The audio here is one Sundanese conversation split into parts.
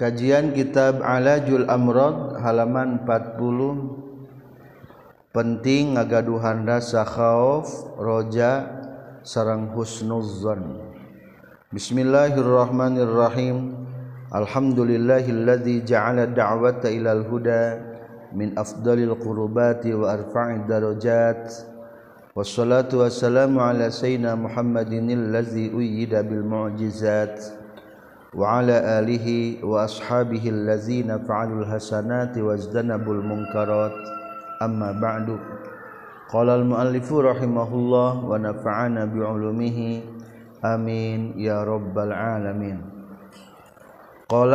Kajian Kitab Alajul Amrad halaman 40 penting ngagaduhan rasa khauf, roja, sarang husnuzzon. Bismillahirrahmanirrahim. Alhamdulillahilladzi ja'ala da'wata ilal huda min afdalil qurubati wa arfa'id darajat. Wassalatu wassalamu ala sayyidina Muhammadin allazi uyyida bil mu'jizat. وعلى آله وأصحابه الذين فعلوا الحسنات واجتنبوا المنكرات أما بعد قال المؤلف رحمه الله ونفعنا بعلومه آمين يا رب العالمين قال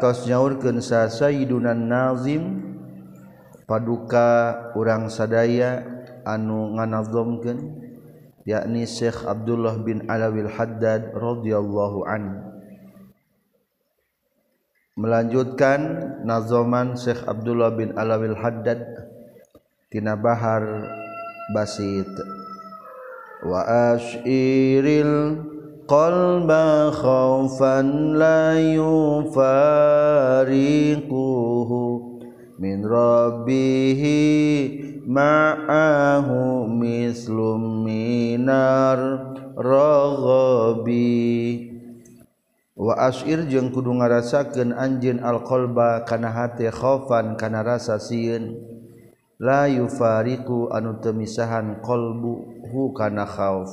tos nyaurkeun sa Sayyiduna Nazim paduka urang sadaya anu nganazomkeun yakni Syekh Abdullah bin Alawil Haddad radhiyallahu anhu Melanjutkan nazoman Syekh Abdullah bin Alawil Haddad tina bahar basit. Wa ashiril qalba khaufan la yufariquhu min rabbihi ma'ahu mislum minar raghabi wa asir jeung kudu ngarasakeun anjeun alqalba kana hate khaufan kana rasa sieun. La yufariqu anu teu misahan qalbuhu kana khauf.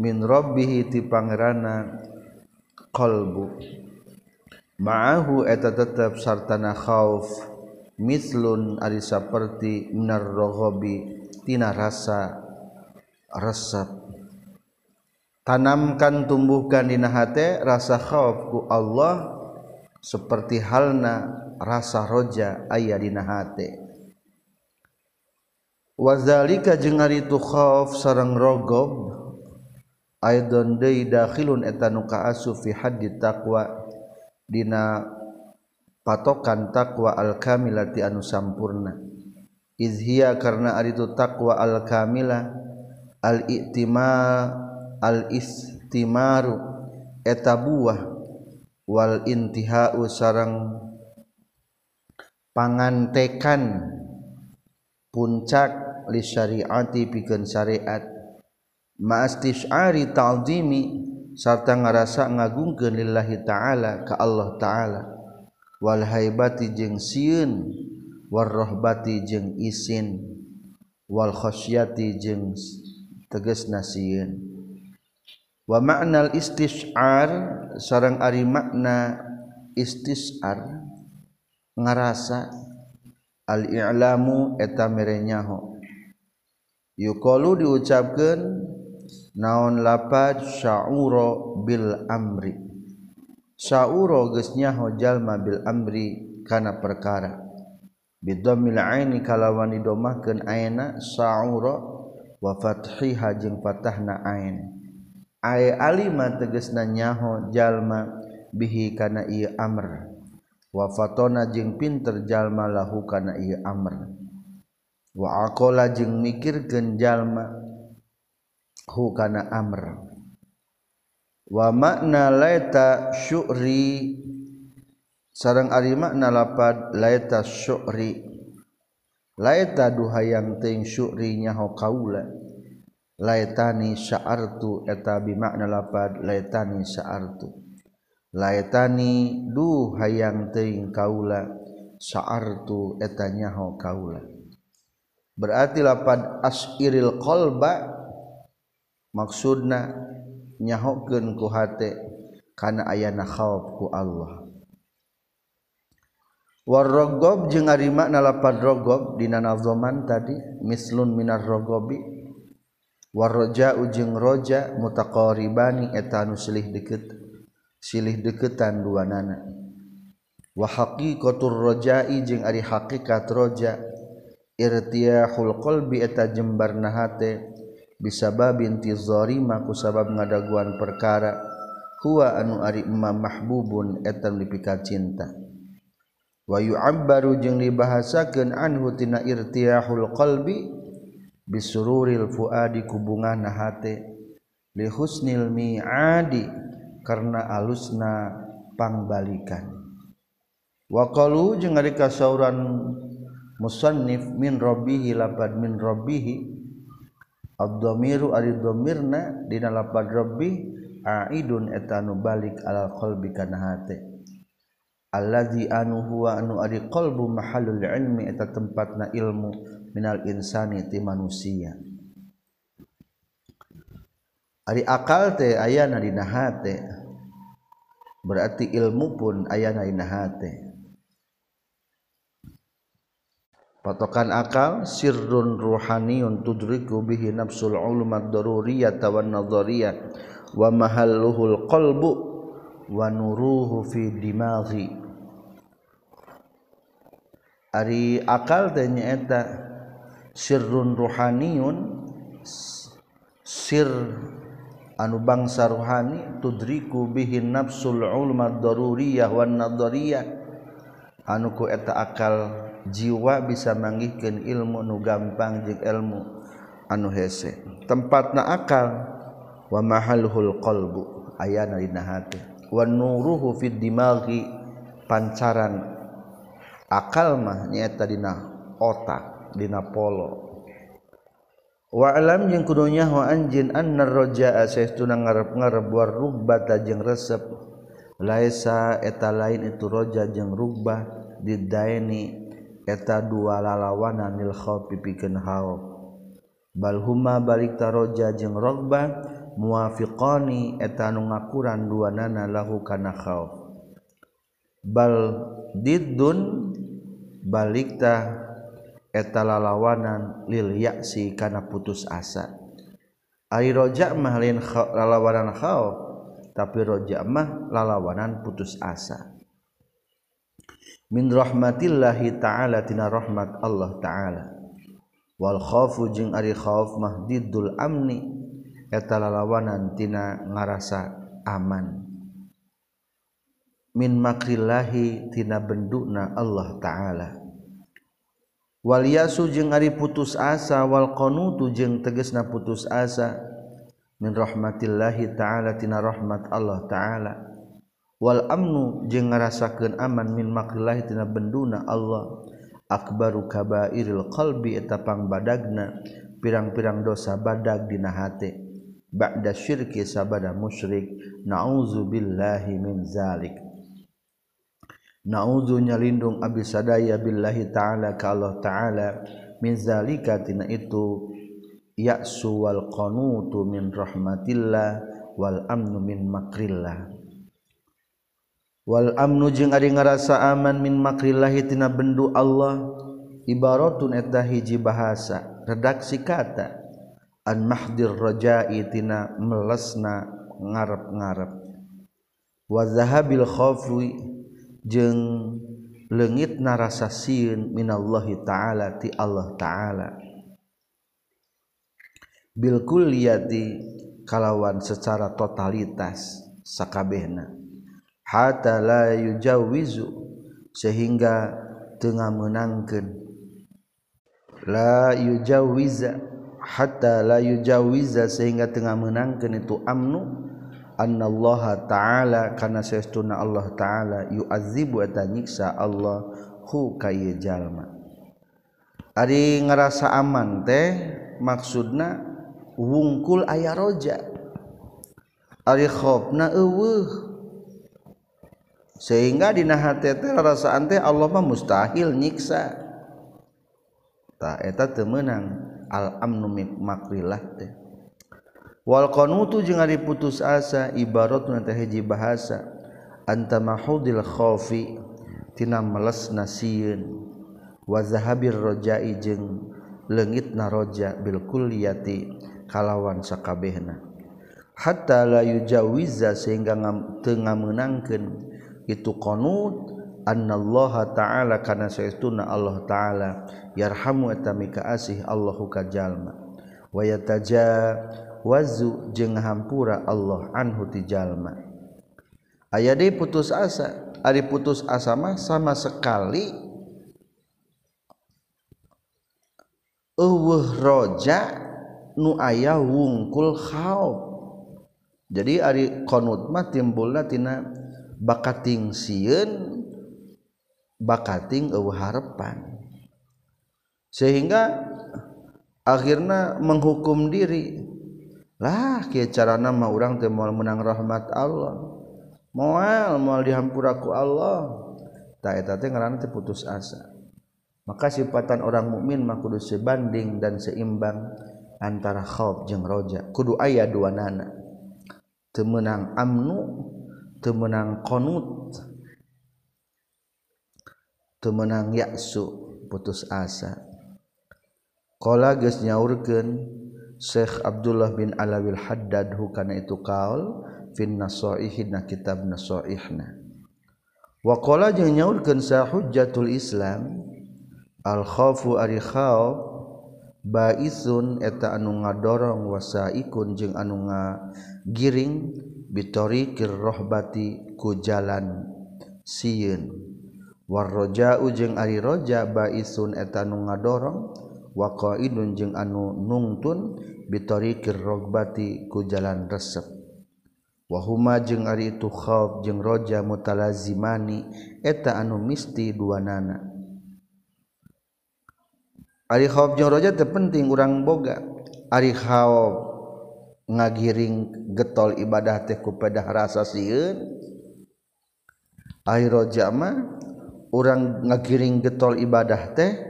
Min rabbih ti pangeranna qalbu. Ma'ahu eta tetep sartana khauf. Mislun ari saperti minar raghabi tina rasa resep tanamkan tumbuhkan dina hate rasa khauf ku Allah seperti halna rasa roja aya dina hate. Wazalika jeung ari tu khauf sareng rogob aidon deui dakhilun eta nu kaasu fi haddi taqwa dina patokan takwa al kamilati anu sampurna. Izhiya karena ari tu al kamila al iktimal al-istimaru eta buah wal intihau sarang pangantekan puncak li syariati pikeun syariat. Ma'astisyari ta'zimi sarta ngarasa ngagungkeun lillahi ta'ala ka Allah ta'ala. Wal haibati jeung sieun war rahbati jeung isin. Wal khasyati jeung tegasna sieun. wa ma'nal istis'ar sarang ari makna istis'ar ngarasa al i'lamu eta merenyaho. Yuqalu diucapkeun naon lapad sya'uro bil amri. Sya'uro geus nyaho jalma bil amri kana perkara. Bidammil aini kalawan didomahkeun aina sya'uro wa fathiha jeung fatahna ain. aya alima teges nanyaho jalma bihi kana iya amr. Wafatona jeng jeung pinter jalma lahu kana iya amr. Wa akola jeung mikirkeun jalma hu kana amr. Wa makna laita syu'ri. Sareng ari makna lapad laita syu'ri. Laita duhayang teuing syu'ri nyaho kaula. laitani sya'artu eta bimakna lapad laitani sya'artu. Laitani du hayang teuing kaula sya'artu eta nyaho kaula. Berarti lapad asiril qalba maksudna nyahokeun ku hate kana ayana khauf ku Allah. Warrogob jeung ari makna lapad rogob dina nazoman tadi mislun minar rogobi warroja ujung roja mutaqoribani etanu silih deket silih deketan dua nana wahaki kotur rojai jeung ari hakikat roja irtiyahul qalbi eta jembar nahate bisa babin tizori maku sabab ngadaguan perkara huwa anu ari imam mahbubun etan dipikat cinta. Wa yu'abbaru jeung dibahasakeun anhu tina irtiyahul qalbi bisururil fuadi kubunga nahate lihusnil mi'adi karena alusna pangbalikan. Waqalu jeung ari kasauran musannif min rabbihi lapad min rabbihi ad-dhamiru ari dhamirna dina lapad rabbi aidun etanu balik ala qalbi kana hate allazi anu huwa anu ari qalbu mahallul ilmi eta tempatna ilmu minal insani ti manusia. Ari akal teh ayana dina hate berarti ilmu pun ayana dina hate patokan akal sirrun ruhaniyun tudriku bihi nafsul ulumat daruriyah wan nadhariyah wa mahalluhul qalbu wa nuruhu fi dimaghi. Ari akal teh nyaeta sirrun ruhaniyun sir anu bangsa ruhani tudriku bihin nafsul ulma daruriyah wan nadariyah anu ku eta akal jiwa bisa manggihkeun ilmu nu gampang jeung ilmu anu hese. Tempatna akal wa mahalhul qalbu ayana dina hati. Wa nuruhu fid dimaghi pancaran akal mah nyaeta dina otak. dina polo wa alam jeung kudunya wa anjin annar raja'a saestuna ngarep-ngarep war rubbata jeung resep. Laisa eta lain itu roja jeung rubbah didaini eta dua lalawanan lil khawfi pikeun bal huma balik taroja jeung rogbah muwafiqani eta nu ngakuran dua nana lahu kana khauf bal diddun balik ta eta lalawanan lil ya'si kana putus asa. Ari roja mah lain lalawanan khauf tapi roja mah lalawanan putus asa. Min rahmatillahi ta'ala tina rahmat Allah ta'ala. Wal khaufu jeung ari khauf mah diddul amni eta lalawanan tina ngarasa aman. Min makrillahi tina benduna Allah ta'ala Waliasu jeung ari putus asa wal qanutu jeung tegesna putus asa. Min rahmatillahi ta'ala tina rahmat Allah ta'ala. Wal amnu jeung ngarasakeun aman min makrillahi tina benduna Allah. Akbaru kabairil qalbi eta pangbadagna. Pirang-pirang dosa badag dina hate. Ba'da syirki sabada musyrik. Na'udzubillahi min zalik. Na'udzu nyalindung abi sadaya billahi ta'ala ka Allah ta'ala min zalika tina itu ya'su wal qanutu min rahmatillah wal amnu min makrillah. Wal amnu jeung ari ngarasa aman min makrillahi tina bendu Allah ibaratun eta hiji bahasa redaksi kata an mahdir raja'i tina melesna ngarep-ngarep. Wa zahabil khawfi jeung legit narasa siun Minallahhi ta'ala ti Allah ta'ala. Bilkul yati kalawan secara totalitas sakabehna. Hatta la yujawizu sehingga tengah menangkan. La yujawiza hatta la yujawiza sehingga tengah menangkan itu amnu. annallaha ta'ala kana saestuna Allah ta'ala yu'azibu eta nyiksa Allah hu kaya jalma. Ari ngerasa aman teh maksudna wungkul aya roja. Ari khofna eueuh. Sehingga dina hati teh rasaan teh Allah mah mustahil nyiksa. Tak eta teu meunang al amnu makrilah teh. wal qanutu jeung ari putus asa ibaratun teh hiji bahasa anta mahudil khafi tina melesna sieun wa zahabir rajai jeung leungitna raja bil kulliyati kalawan sakabehna. Hatta la yujawiza sehingga teu ngameunangkeun. Itu qanut annallaha ta'ala kana saestuna Allah ta'ala yarhamu eta mika asih Allahu ka jalma wa yataja wazu jeung hampura Allah anhu ti jalma. Aya deui putus asa ari putus asa mah sama sekali. Eueuh roja nu aya wungkul khauf jadi ari qanut mah timbulna tina bakating sieun bakating eueuh harepan. Sehingga akhirnya menghukum diri. lah kia cara nama orang teh moal menang rahmat Allah. Moal moal dihampuraku Allah. Tak eta teh ngaranna putus asa. Maka sifatan orang mukmin mah kudu sebanding dan seimbang antara khauf jeung roja. Kudu aya dua nana. Teu meunang amnu teu meunang qanut teu meunang yaksu putus asa. Qala geus nyaurkeun Syekh Abdullah bin Alawil Haddad hukana itu kaul fin nasoihina kitab nasoihna. Waqala jeung nyaurkeun sa hujjatul islam al khaufu ari khauf baisun eta anu ngadorong wasaikun jeung anu ngagiring bitoriqir rohbati ku jalan sieun. Warroja'u jeung ari roja baisun eta anu ngadorong waqaidun jeung anu nungtun bitarikir rogbati ku jalan resep. Wahuma jeung ari itu khauf jeung roja mutalazimani eta anu misti dua nana ari khauf jeung roja teu penting urang boga. Ari khauf ngagiring getol ibadah teh ku pedah rasa sieun. Ari roja mah urang ngagiring getol ibadah teh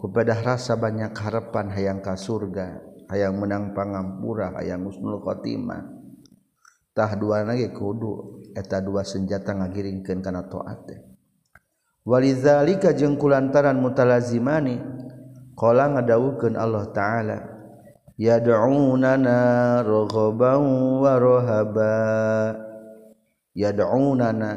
kupedah rasa banyak harapan hayang ka surga hayang menang pangampura hayang husnul khotimah. Tah dua lagi kudu eta dua senjata ngagiringkeun kana taat teh. Walizalika jeung kulantaran mutalazimani qala ngadawukeun Allah taala yad'unana raghaban wa rahaba. Yad'unana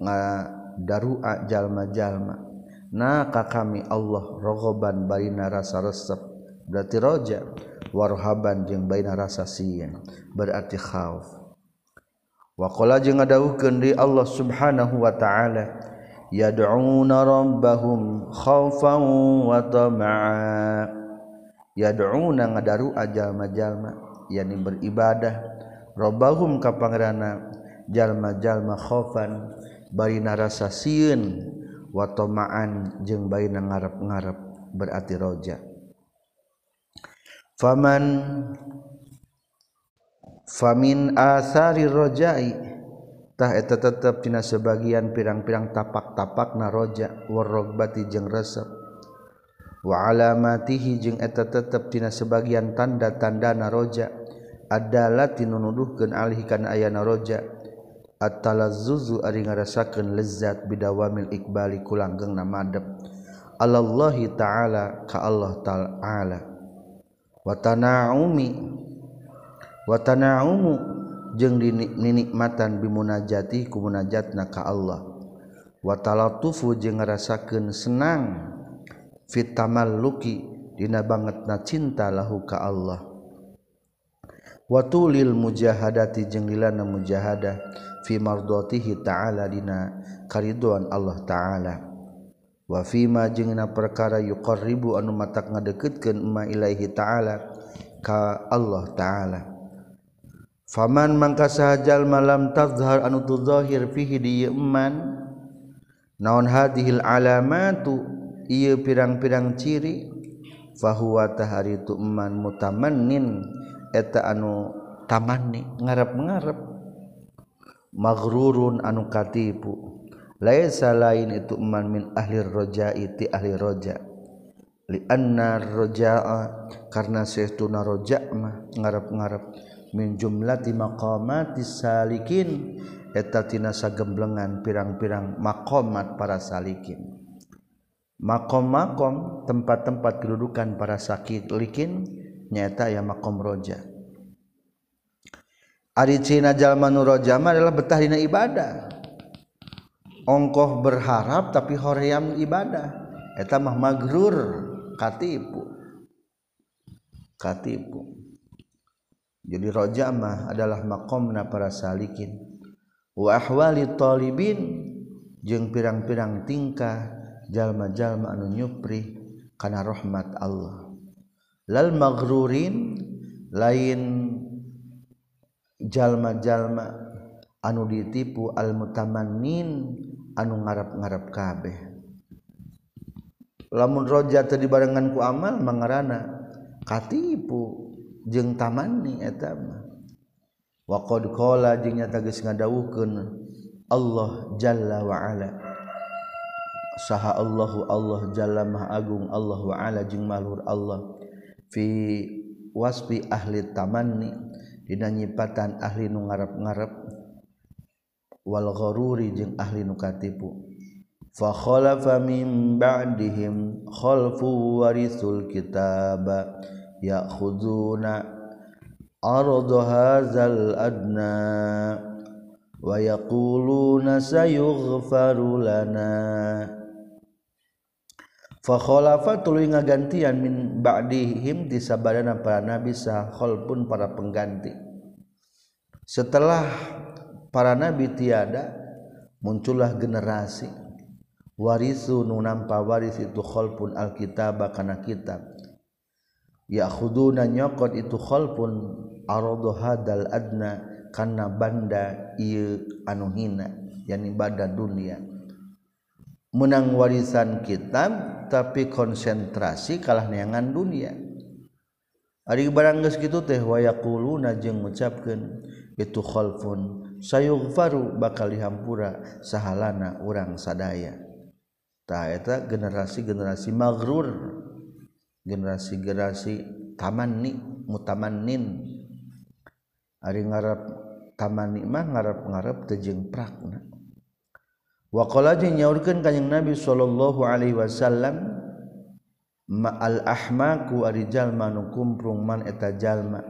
ngadru'a jalma-jalma. na ka kami Allah rogoban baina rasa resep berarti roja. Warhaban jeung baina rasa sieun. Berarti khauf. Waqala jeung ngadawuhkeun di Allah subhanahu wa ta'ala yad'una rabbahum khaufan wa tama'a yad'una ngadaru ajalma-jalma yani beribadah. Rabbahum ka pangeranna jalma-jalma khaufan bari narasa sieun. watomaan jeng bayi na ngarep-ngarep berarti roja. Faman famin asari rojai. Tah eta tetep dina sebagian pirang-pirang tapak-tapak na roja. Warogbati jeng resep. Wa alamatihi jeng eta tetep dina sebagian tanda-tanda na roja. Adalah tinunuduhkeun alih kana aya na roja. Atala zuzu ari ngarasakeun lezat bidawamil iqbali kulanggengna madep. Allallahi ta'ala ka Allah ta'ala. Wa tana'umi wa tana'umu jeung dinikmatan bimunajati ku munajatna ka Allah. Wa talatufu jeung ngarasakeun senang fit tamalluki dina bangetna cinta lahu ka Allah. Wa tulil mujahadati jeung lilana mujahadah fi mardhatihi ta'ala dina kariduan Allah ta'ala. Wa fi ma jeung perkara yuqarribu anu matak ngadeketkeun ma ilaihi ta'ala ka Allah ta'ala. Faman mangka sahajal malam tazhar anu tuzahir fihi di iman naon hadhil alamatu ieu pirang-pirang ciri fahuwa tahari tu iman mutamannin eta anu tamanni ngarep-ngarep. magrurun anu katipu. Laisa lain itu man min ahli roja'i ti ahli roja. Li anna roja'a karena saytuna roja' mah ngarep-ngarep. Min jumlati maqamati salikin eta tina sagemblengan pirang-pirang maqamat para salikin. Makom-makom tempat-tempat kedudukan para sakit likin nyata ya makom roja' ari cina jalma nu roja adalah betah dina ibadah. Ongkoh berharap tapi hoream ibadah. Eta mah magrur katipu. Katipu. Jadi rojamah adalah makomna para salikin. Wa ahwali talibin jeung pirang-pirang tingkah jalma-jalma anu nyupri kana rahmat Allah. Lal maghrurin lain jalma-jalma anu ditipu almutamanin anu ngarap-ngarap kabeh. Lamun roja tadi barengan ku amal mangarana katipu jeng tamani eta wa qad qala jeung nyata geus ngadawuhkeun Allah jalla wa ala. Saha Allahu Allah jalla maha agung Allah wa ala jeung Allah fi wasfi ahli tamanni. dina nyipatan ahli nu ngarep-ngarep wal gharuri jeung ahli nu katipu. Fa khalafa min ba'dihim khalfu warisul kitaba ya'khuduna arad hadzal adna wa yaquluna sayughfaru lana. Fakhalafa tuluy ngagantian min ba'dihim di sabadana para nabi sah khalfun para pengganti. Setelah para nabi tiada muncullah generasi. Warisu nu nampa waris itu khalpun alkitab kana kitab. Ya khuduna nyokot itu khalpun aradu hadal adna kana banda ieu anu hina yani bada dunia menang warisan kitab tapi konsentrasi kalah neangan dunia. Ari barang geus kitu teh wayaquluna jeung ngucapkeun. Itu khalfun sayughfaru bakal dihampura sahalana urang sadaya. Tah eta generasi-generasi maghrur generasi-generasi tamanni mutamannin. Ari ngarap tamanni mah ngarap-ngarap teu jeung prakna. Waqala jeung nyaurkeun kanjing Nabi sallallahu alaihi wasallam ma'al ahmaku ari jalma nu kumprung man eta jalma.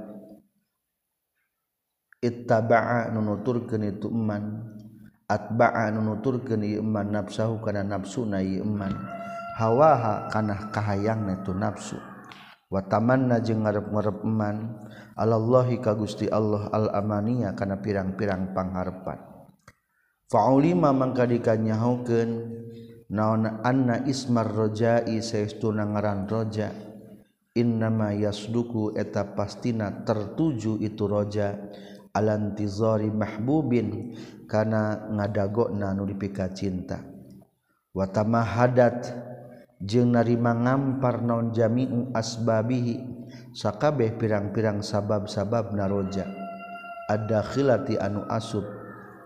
Ittaba'a nunuturkeun itu iman atba'a nunuturkeun ieu iman nafsahu kana nafsuna ieu iman hawaha kana kahayangna tu nafsu. Wa tamanna jeung ngarep-ngarep iman alallahi ka Gusti Allah al amaniya kana pirang-pirang pangharepan faulima mangka dikanyahukeun naon anna ismar rojai saestuna ngaran roja. Innama yasduku eta pastina tertuju itu roja. Alantizari mahbubin kana ngadagona nu dipika cinta. Watama hadat jeung narima ngampar naon jami'u asbabihi sakabeh pirang-pirang sabab-sabab naroja adakhilati anu asub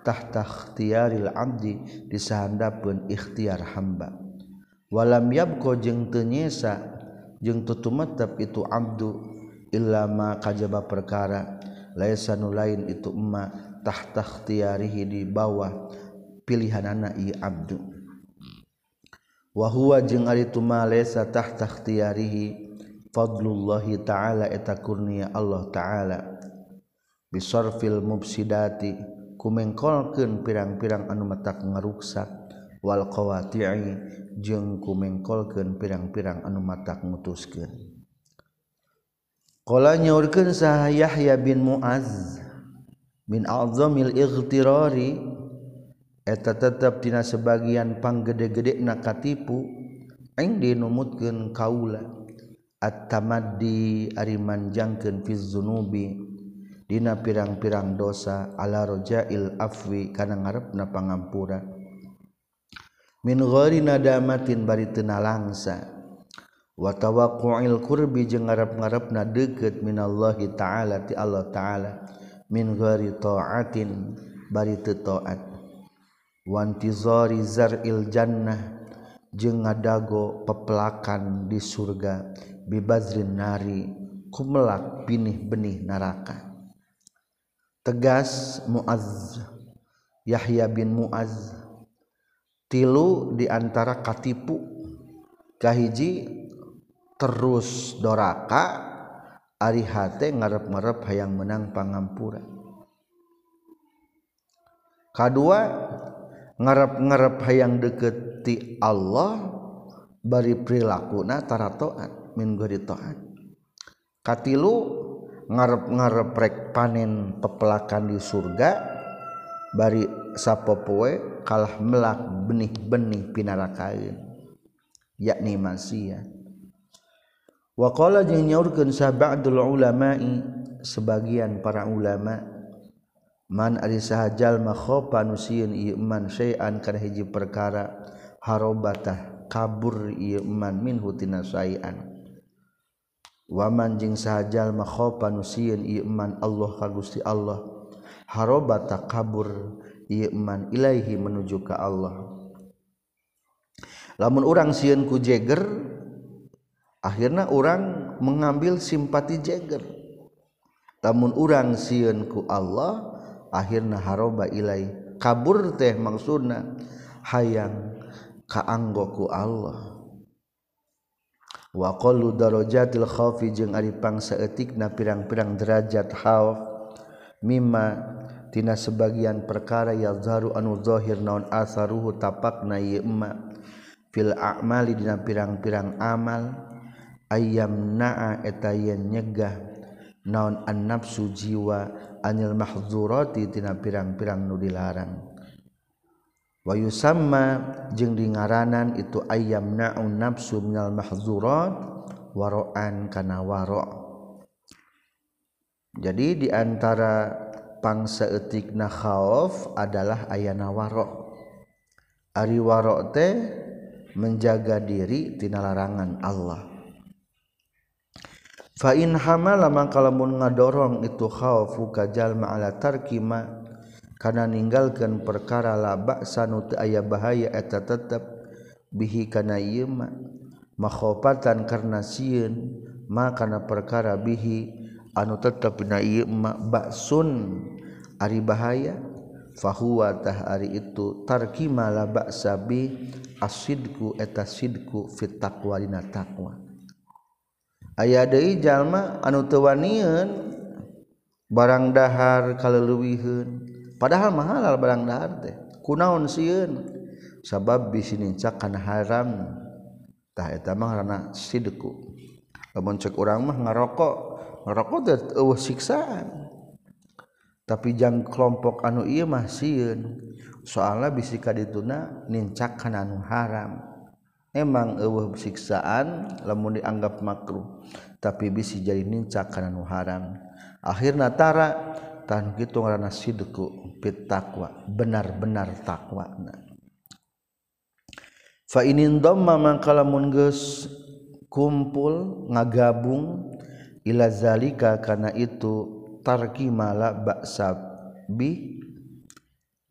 tahta ikhtiyaril abdi disahandapeun ikhtiar hamba. Walam yabko jeung teu nyesa jeung tutumetep itu abdu illa ma kajaba perkara. Laisa nu lain itu emak tahtakhtiarihi di bawah pilihan anak i abdu. Wahwa jeung ari tu ma laysa tahtakhtiarihi fadlullahi ta'ala eta kurnia Allah ta'ala. Bisarfil mubsidati kumengkolkeun pirang-pirang anu matak ngaruksak wal qawati'i jeung kumengkolkeun pirang-pirang anu matak mutuskeun qala nyaurkeun saha Yahya bin Muaz min azamil ightirari eta tetep dina sebagian panggede-gede na katipu aing dinumutkeun kaula at-tamaddi ari manjangkeun fi dzunubi dina pirang-pirang dosa ala rojail afwi kana ngarepna pangampura. Min ghairi nadamatin bari teu nalangsa wa tawaqqu'il qurbi jeung ngarep-ngarepna deukeut minallahi ta'ala ti Allah ta'ala. Min ghairi ta'atin bari teu taat. Wa intizari zar'il jannah jeung ngadago pepelakan di surga. Bibazrin nari kumelak pinih benih neraka. tegas Muaz. Yahya bin Muaz. Tilu diantara katipu. Kahiji terus doraka ari hate ngarep-ngarep hayang menang pangampura. Kedua ngarep-ngarep hayang deket ti Allah bari prilakuna taratoan min gori toan katilu ngarep-ngarep rek panen pepelakan di surga bari sapopoe kalah melak benih-benih pinarakain yakni masia Waqala jeung nyaurkeun sabadul ulama'i sebagian para ulama man ari saha jalma khofa nu sieun ieu man syai'an kana hiji perkara harobatah kabur iman min waman jeung sajajal makhopan nusiin iman Allah ka Gusti Allah. Haroba tak kabur iman ilaihi menuju ka Allah. Lamun orang sieun ku Jagger akhirnya orang mengambil simpati Jagger lamun orang sieun ku Allah akhirnya haroba ilai. Kabur teh maksudna hayang kaanggoku Allah. waqlu darajatil khawfi jeung ari pangsaeutikna pirang-pirang derajat khauf mimma tina sebagian perkara yazharu anu zahir naon asaruhu tapakna ieu emma. Fil a'mali dina pirang-pirang amal ayam na'a eta yen nyegah naon an-nafsu jiwa anil mahdzurati tina pirang-pirang nu dilarang. Wayu sama jeung di ngaranan itu ayam naun nafsu minal mahzurat waroan kana waro. Jadi diantara pangsa etik na khauf adalah ayana waro. Ari waro teh menjaga diri tina larangan Allah. Fa in hamala mangkalamun ngadorong itu khauf ka jalma ala tarkima karena meninggalkan perkara labak sanut aya bahaya eta tetap bihi kana yema makhopatan karena sieun makana perkara bihi anu tetap na yema baksun ari bahaya fahuwa tah ari itu tarkima labak sabi bi asidku eta sidku fit taqwa dina taqwa. Aya deui jalma anu teu barang dahar kaleluwiheun padahal mahal barang dahar teh. Kunaon siun sabab bisi nincak kana haram. Tah eta mah karena sidku. Lamun cek urang mah ngarokok. Ngarokok teh eueuh siksaan. Tapi jang kelompok anu ieu mah sieun. Soalna bisi kadituna nincak kana anu haram. Emang eueuh siksaan lamun dianggap makruh. Tapi bisi jadi nincak kana anu haram. Akhirna tara tan gitu ngaranna sidku fit takwa benar-benar takwa fa inin dhamma mangka lamun geus kumpul ngagabung ila zalika kana itu tarki mala ba'sa bi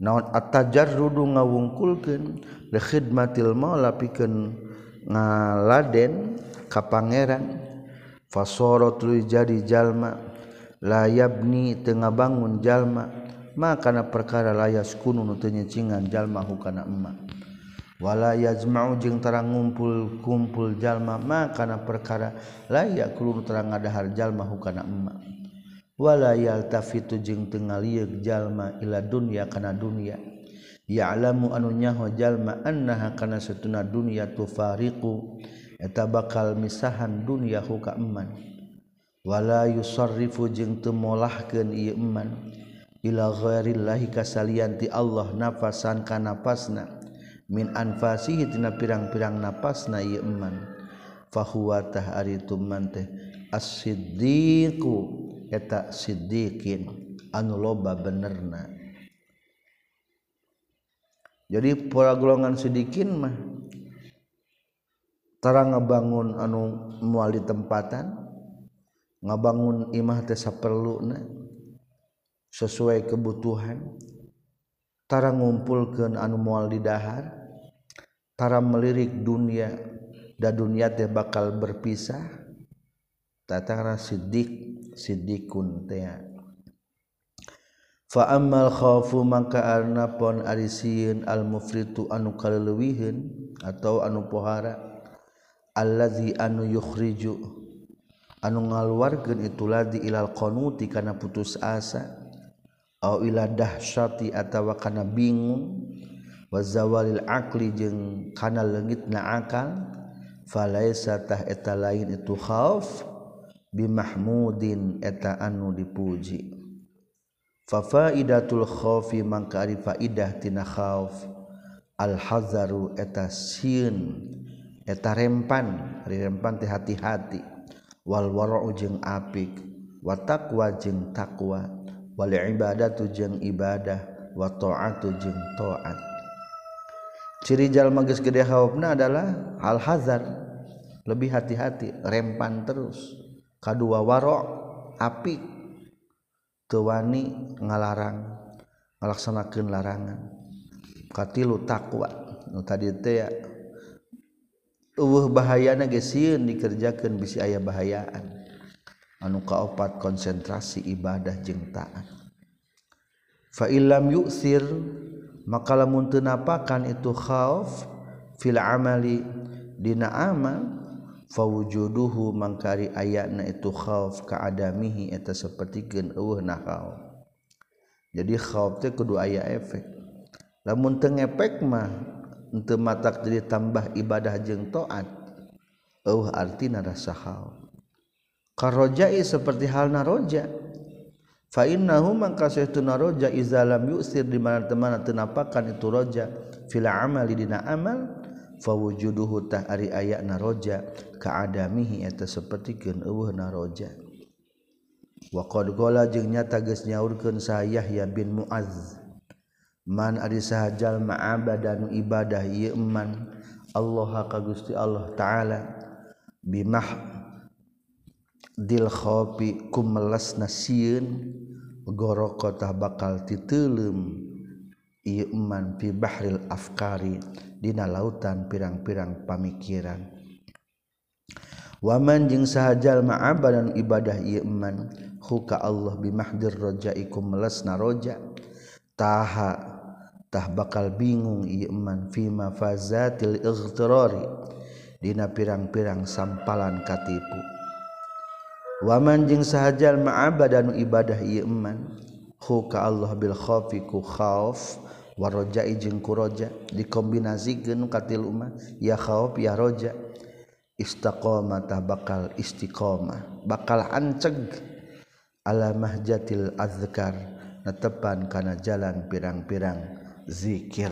naon atajarrudu ngawungkulkeun li khidmatil maula pikeun ngaladen ka pangeran fasara jadi jalma layabni tengah bangun jalma maka perkara layas kunun tenyecingan jalma hukana emma. Wala yajma'u jeung tarang ngumpul kumpul jalma maka kana perkara layak kulun tarang ngadahar jalma hukana emma. Wala yaltafitu jeung tengah jalma ila dunya kana dunya. Ya'lamu anu nyaho jalma annaha kana satuna dunya tufariqu eta bakal misahan dunya hukana emman. wala yusarrifu jeung temolahkeun ieu iman ila ghairillahi kasalian ti Allah nafasan ka nafasna min anfasihi tina pirang-pirang nafasna ieu iman fahuwa tah tumman teh as-siddiqu eta siddiqin anu loba benerna. Jadi pola golongan sedikit mah terang ngebangun anu muali di tempatan ngabangun imah teh saperluna sesuai kebutuhan. Tara ngumpulkeun anu moal di dahar tara melirik dunia da dunia teh bakal berpisah. Tatara siddiq siddiqun teh. Fa ammal khaufu maka arna pon arisieun al mufritu anu kaleuwiheun atau anu pohara. Allazi anu yukhriju anu ngaluarkeun itulah di ilal qanuti kana putus asa. Au ila dahsyati atawa kana bingung. Wa zawalil aqli jeung kana leungitna akal. Falaisa tah eta lain itu khauf. Bimahmudin eta anu dipuji. Fa faidatul khaufi mangka ari faidah tina khauf. Al hazaru eta sieun eta rempan. Rempan teh hati-hati. walwaro jeung apik. Watakwa jeung takwa wali ibadah tujeng ibadah. Wa ta'atu jeung ta'at. Ciri jalma geus gede haupna adalah al hazar. Lebih hati-hati rempan terus. Kadua waro apik. Tuwani ngalarang ngalaksanakeun larangan. Katilu takwa nu tadi teh uh bahaya sieun dikerjakan bisi aya bahayaan. Anu kaopat konsentrasi ibadah jeung taat. Fa illam yu'sir maka lamun teu napakan itu khauf fil amali dina amal fawujuduhu mangkari ayatna itu khauf kaadamihi eta sapertikeun eueuh na khauf. Jadi khauf teh kudu aya efek. Lamun teu ngepek mah ente matak jadi tambah ibadah jeng toat eueuh artina rasa hal. Karojai seperti hal naroja fa innahu mangka sahtuna roja iza lam yusir di mana-mana teu napakan itu roja. Fil amali dina amal fawujuduhu tah ari aya naroja kaadamihi eta sapertikeun eueuh naroja wa qad qala jeung nyata geus nyaurkeun sa Yahya bin Muaz. man adisahajal ma'aba dan ibadah yeman Allah ka Gusti Allah ta'ala. Bimah dilkhopi kumelas nasiun gorokota bakal titelum iman fi bahril afkari dina lautan pirang-pirang pamikiran. Waman jeung sahajal ma'aba dan ibadah iman huka Allah bimahdir rojaikum melasna roja. Taha tah bakal bingung ieu iman fima fazatil ightirari dina pirang-pirang sampalan katipu. Waman jeung sahajal ma'abadan ibadah ieu iman hu ka Allah bil khaufi ku khauf warojai jeung kuroja dikombinasikeun katil umat ya khauf ya roja. Istiqomah tah bakal istiqomah bakal anceg. Ala mahjatil azkar netepan kana jalan pirang-pirang. zikir.